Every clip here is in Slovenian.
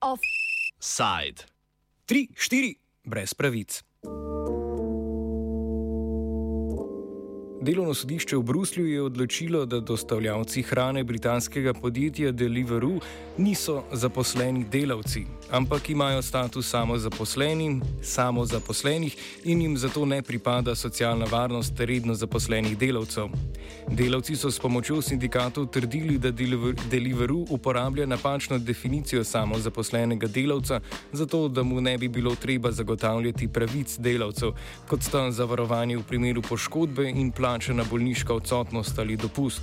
Offside. Tri, štiri, brez pravic. Delovno sodišče v Bruslju je odločilo, da dostavljavci hrane britanskega podjetja Deliveroo niso zaposleni delavci, ampak imajo status samozaposlenih, samozaposlenih in jim zato ne pripada socialna varnost redno zaposlenih delavcev. Delavci so s pomočjo sindikatov trdili, da Deliveroo uporablja napačno definicijo samozaposlenega delavca, zato da mu ne bi bilo treba zagotavljati pravic delavcev, kot sta zavarovanje v primeru poškodbe in plačana bolniška odsotnost ali dopust.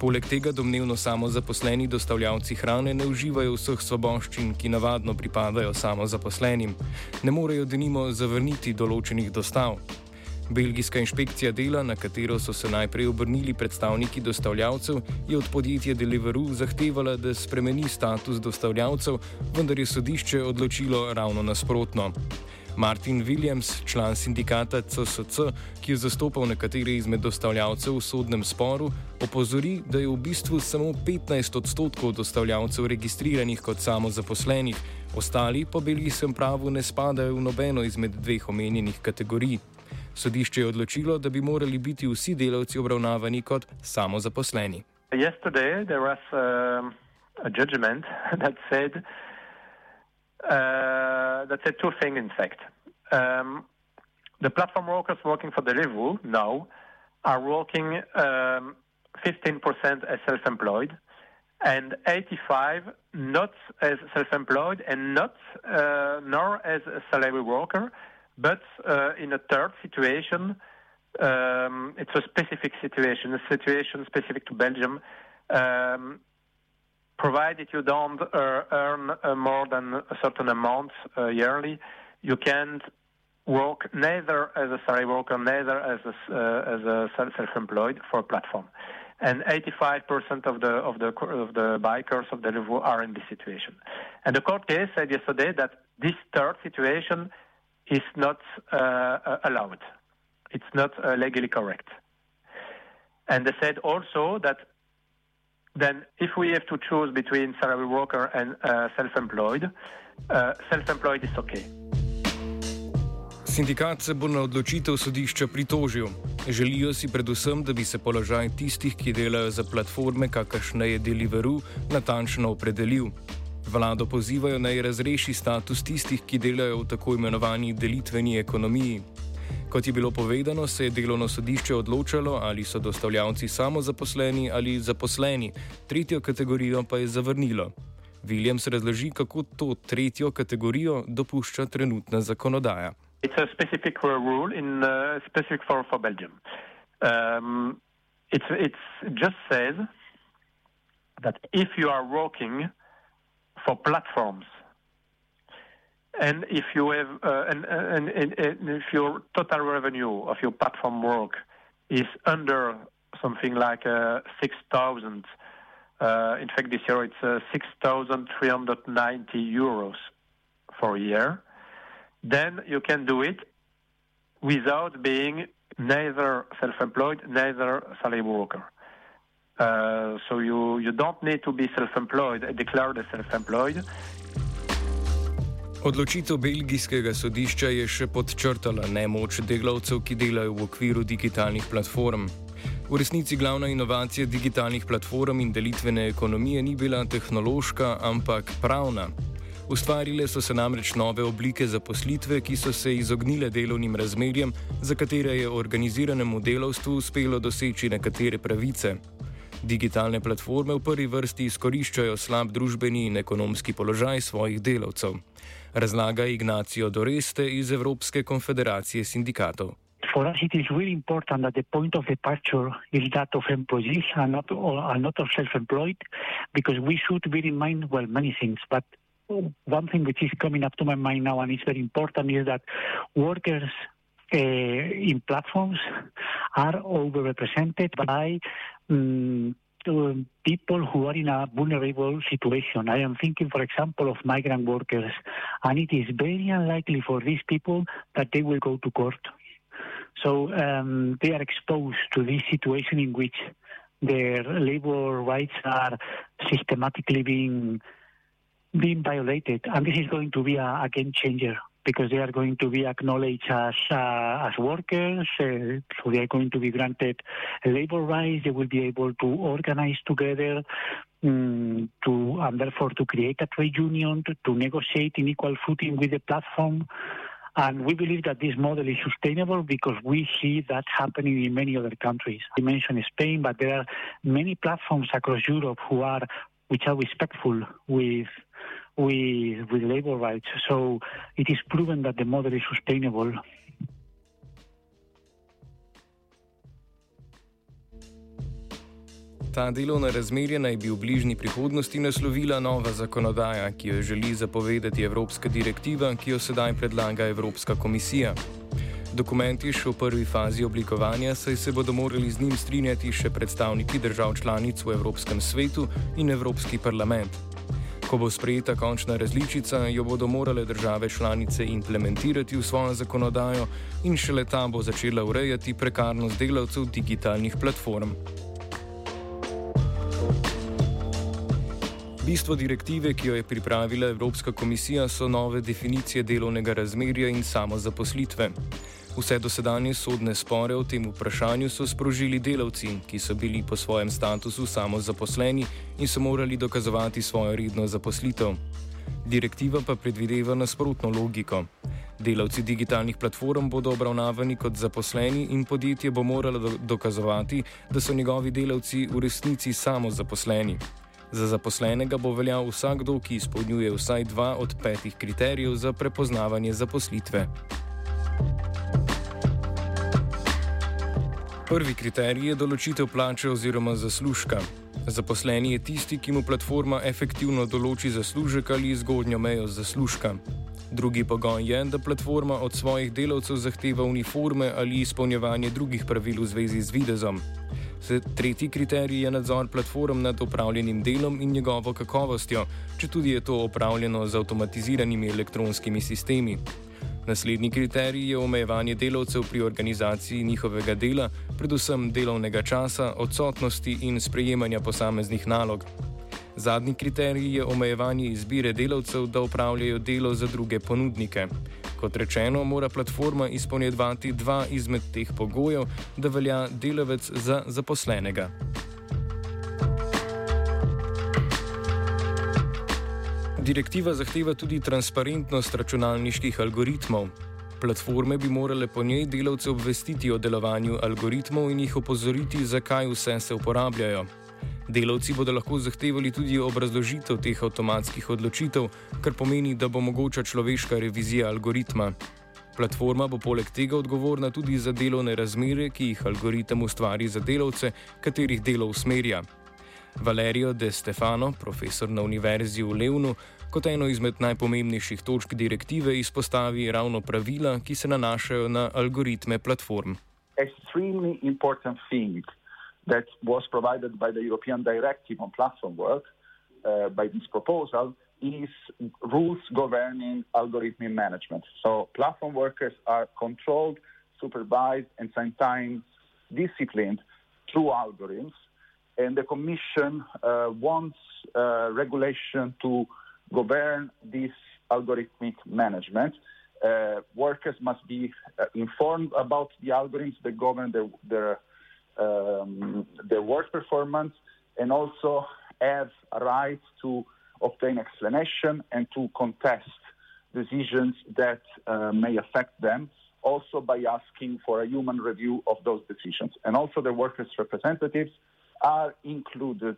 Poleg tega domnevno samozaposleni dostavljavci hrane ne uživajo vseh svoboščin, ki navadno pripadajo samozaposlenim. Ne morejo denimo zavrniti določenih dostav. Belgijska inšpekcija dela, na katero so se najprej obrnili predstavniki dostavljavcev, je od podjetja Deliveroo zahtevala, da spremeni status dostavljavcev, vendar je sodišče odločilo ravno nasprotno. Martin Williams, član sindikata CSC, ki je zastopal nekatere izmed dostavljavcev v sodnem sporu, opozori, da je v bistvu samo 15 odstotkov dostavljavcev registriranih kot samozaposlenih, ostali po belgijskem pravu ne spadajo v nobeno izmed dveh omenjenih kategorij. Sodišče je odločilo, da bi morali biti vsi delavci obravnavani kot samozaposleni. Yesterday there was uh, a judgment that said Uh, that's a two thing, in fact. Um, the platform workers working for Deliveroo now are working um, 15% as self-employed and 85 not as self-employed and not uh, nor as a salary worker, but uh, in a third situation. Um, it's a specific situation, a situation specific to Belgium. Um, provided you don't uh, earn uh, more than a certain amount uh, yearly, you can't work neither as a salary worker, neither as a, uh, as a self-employed for a platform. And 85% of the of the of the bikers of Deliveroo are in this situation. And the court case said yesterday that this third situation is not uh, allowed. It's not uh, legally correct. And they said also that then if we have to choose between salary worker and uh, self-employed, uh, self-employed is okay. Sindikat se bo na odločitev sodišča pritožil. Želijo si predvsem, da bi se položaj tistih, ki delajo za platforme, kakršne je Deliveroo, natančno opredelil. Vlado pozivajo naj razreši status tistih, ki delajo v tako imenovani delitveni ekonomiji. Kot je bilo povedano, se je delovno sodišče odločalo, ali so dostavljavci samo zaposleni ali zaposleni, tretjo kategorijo pa je zavrnilo. Williams razloži, kako to tretjo kategorijo dopušča trenutna zakonodaja. It's a specific rule in uh, specific for, for Belgium. Um, it's, it's just says that if you are working for platforms And if you have, uh, and, and, and, and, if your total revenue of your platform work is under something like uh, 6,000, uh, in fact, this year it's uh, 6,390 euros for a year, then you can do it without being neither self-employed, neither salary worker. Uh, so you, you don't need to be self-employed, declared as self-employed. Odločitev belgijskega sodišča je še podčrtala nemoč delavcev, ki delajo v okviru digitalnih platform. V resnici glavna inovacija digitalnih platform in delitvene ekonomije ni bila tehnološka, ampak pravna. Ustvarile so se namreč nove oblike zaposlitve, ki so se izognile delovnim razmerjem, za katere je organiziranemu delavstvu uspelo doseči nekatere pravice. Digitalne platforme v prvi vrsti izkoriščajo slab družbeni in ekonomski položaj svojih delavcev, razlaga Ignacio Doreste iz Evropske konfederacije sindikatov. For us, it is really important that the point of departure is that of employees and not, and not of self-employed, because we should bear in mind, well, many things. But one thing which is coming up to my mind now and is very important is that workers in platforms are overrepresented by um, people who are in a vulnerable situation. I am thinking, for example, of migrant workers, and it is very unlikely for these people that they will go to court. So um, they are exposed to this situation in which their labor rights are systematically being being violated, and this is going to be a, a game changer because they are going to be acknowledged as uh, as workers, uh, so they are going to be granted labor rights. They will be able to organize together, um, to and therefore to create a trade union to, to negotiate in equal footing with the platform. And we believe that this model is sustainable because we see that happening in many other countries. I mentioned Spain, but there are many platforms across Europe who are which are respectful with with, with labor rights. So it is proven that the model is sustainable. Ta delovna razmerja naj bi v bližnji prihodnosti naslovila nova zakonodaja, ki jo želi zapovedati Evropska direktiva, ki jo sedaj predlaga Evropska komisija. Dokument je še v prvi fazi oblikovanja, saj se bodo morali z njim strinjati še predstavniki držav članic v Evropskem svetu in Evropski parlament. Ko bo sprejeta končna različica, jo bodo morale države članice implementirati v svojo zakonodajo in šele ta bo začela urejati prekarnost delavcev digitalnih platform. Bistvo direktive, ki jo je pripravila Evropska komisija, so nove definicije delovnega razmerja in samozaposlitve. Vse dosedanje sodne spore o tem vprašanju so sprožili delavci, ki so bili po svojem statusu samozaposleni in so morali dokazovati svojo redno zaposlitev. Direktiva pa predvideva nasprotno logiko. Delavci digitalnih platform bodo obravnavani kot zaposleni in podjetje bo moralo do dokazovati, da so njegovi delavci v resnici samozaposleni. Za zaposlenega bo veljal vsakdo, ki izpolnjuje vsaj dva od petih kriterijev za prepoznavanje zaposlitve. Prvi kriterij je določitev plače oziroma zaslužka. Zaposleni je tisti, ki mu platforma efektivno določi zaslužek ali zgodnjo mejo zaslužka. Drugi pogoj je, da platforma od svojih delavcev zahteva uniforme ali izpolnjevanje drugih pravil v zvezi z videzom. Tretji kriterij je nadzor platform nad upravljenim delom in njegovo kakovostjo, če tudi je to opravljeno z avtomatiziranimi elektronskimi sistemi. Naslednji kriterij je omejevanje delavcev pri organizaciji njihovega dela, predvsem delovnega časa, odsotnosti in sprejemanja posameznih nalog. Zadnji kriterij je omejevanje izbire delavcev, da upravljajo delo za druge ponudnike. Kot rečeno, mora platforma izpolnjevati dva izmed teh pogojev, da velja delavec za zaposlenega. Direktiva zahteva tudi transparentnost računalniških algoritmov. Platforme bi morale po njej delavce obvestiti o delovanju algoritmov in jih opozoriti, zakaj vse se uporabljajo. Delavci bodo lahko zahtevali tudi obrazložitev teh avtomatskih odločitev, kar pomeni, da bo mogoča človeška revizija algoritma. Platforma bo poleg tega odgovorna tudi za delovne razmere, ki jih algoritem ustvari za delavce, katerih delo usmerja. Valerijo De Stefano, profesor na Univerzi v Levnu, kot eno izmed najpomembnejših točk direktive izpostavi ravno pravila, ki se nanašajo na algoritme platform. Extremely important thing that was provided by the European Directive on Platform Work uh, by this proposal is rules governing algorithm management. So platform workers are controlled, supervised, and sometimes disciplined through algorithms and the Commission uh, wants uh, regulation to govern this algorithmic management. Uh, workers must be uh, informed about the algorithms that govern their their, um, their work performance, and also have a right to obtain explanation and to contest decisions that uh, may affect them. Also, by asking for a human review of those decisions, and also the workers' representatives are included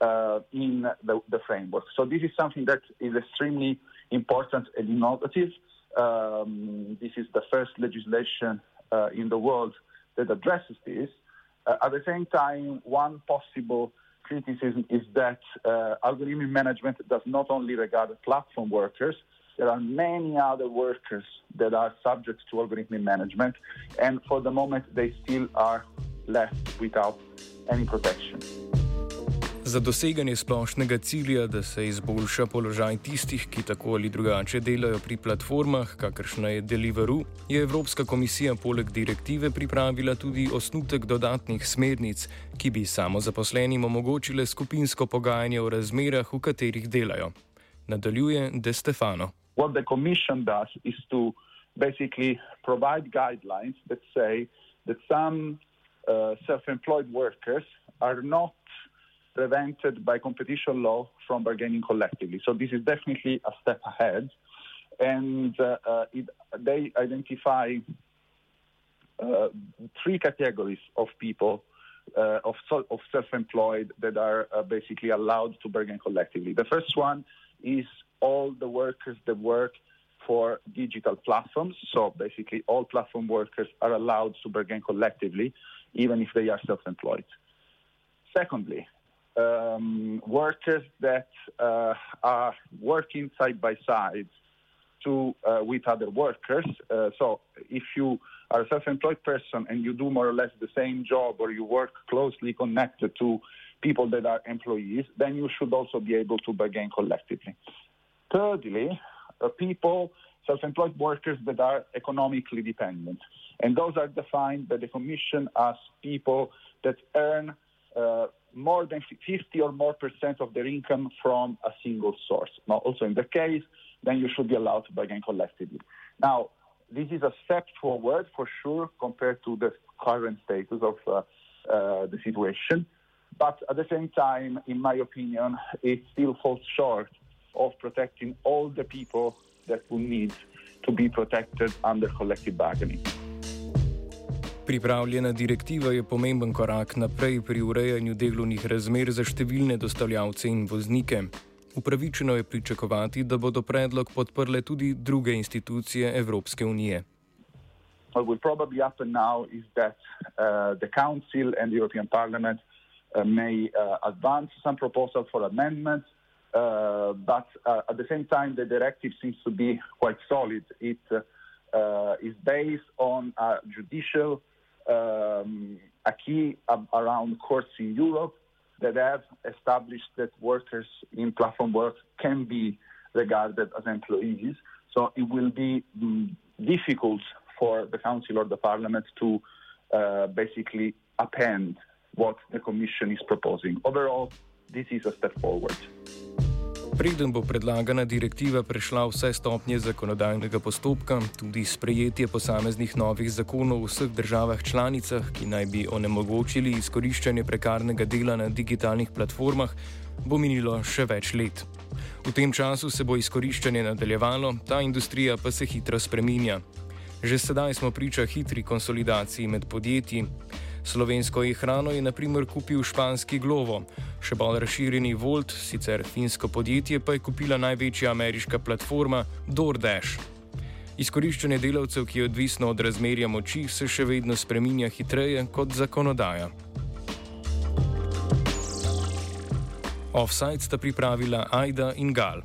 uh, in the, the, framework. So this is something that is extremely important and innovative. Um, this is the first legislation uh, in the world that addresses this. Uh, at the same time, one possible criticism is that uh, algorithmic management does not only regard platform workers, there are many other workers that are subject to algorithmic management, and for the moment, they still are left without any protection. Za doseganje splošnega cilja, da se izboljša položaj tistih, ki tako ali drugače delajo pri platformah, kakršna je Deliveroo, je Evropska komisija poleg direktive pripravila tudi osnutek dodatnih smernic, ki bi samozaposlenim omogočile skupinsko pogajanje o razmerah, v katerih delajo. Nadaljuje De Stefano. What the commission does is to basically provide guidelines that say that some uh, self employed workers are not prevented by competition law from bargaining collectively. So this is definitely a step ahead. And uh, uh, it, they identify three categories of people, uh, of, of self employed, that are uh, basically allowed to bargain collectively. The first one is all the workers that work for digital platforms. So basically, all platform workers are allowed to bargain collectively, even if they are self employed. Secondly, um, workers that uh, are working side by side to uh, with other workers. Uh, so if you are a self-employed person and you do more or less the same job or you work closely connected to people that are employees, then you should also be able to bargain collectively. Thirdly, uh, people, self-employed workers that are economically dependent. And those are defined by the Commission as people that earn uh, more than 50 or more percent of their income from a single source. Now, also in the case, then you should be allowed to bargain collectively. Now, this is a step forward for sure compared to the current status of uh, uh, the situation. But at the same time, in my opinion, it still falls short of protecting all the people that will need to be protected under collective bargaining. Pripravljena direktiva je pomemben korak naprej pri urejanju delovnih razmer za številne dostavljavce in voznike. Upravičeno je pričakovati, da bodo predlog podprle tudi druge institucije Evropske unije. What will probably happen now is that uh, the Council and the European Parliament uh, may uh, advance some proposals for amendments, uh, but uh, at the same time, the directive seems to be quite solid. It uh, is based on a judicial um, a key around courts in Europe that have established that workers in platform work can be regarded as employees. So it will be um, difficult for the Council or the Parliament to uh, basically append what the Commission is proposing. Overall, this is a step forward. Preden bo predlagana direktiva prešla vse stopnje zakonodajnega postopka, tudi sprejetje posameznih novih zakonov v vseh državah članicah, ki naj bi onemogočili izkoriščanje prekarnega dela na digitalnih platformah, bo minilo še več let. V tem času se bo izkoriščanje nadaljevalo, ta industrija pa se hitro spreminja. Že sedaj smo priča hitri konsolidaciji med podjetji. Slovensko e-hrano je naprimer kupil španski Glovo, še bolj razširjeni Volt, sicer finsko podjetje, pa je kupila največja ameriška platforma DoorDash. Izkoriščanje delavcev, ki je odvisno od razmerja moči, se še vedno spreminja hitreje kot zakonodaja. Offside sta pripravila Aida in Gal.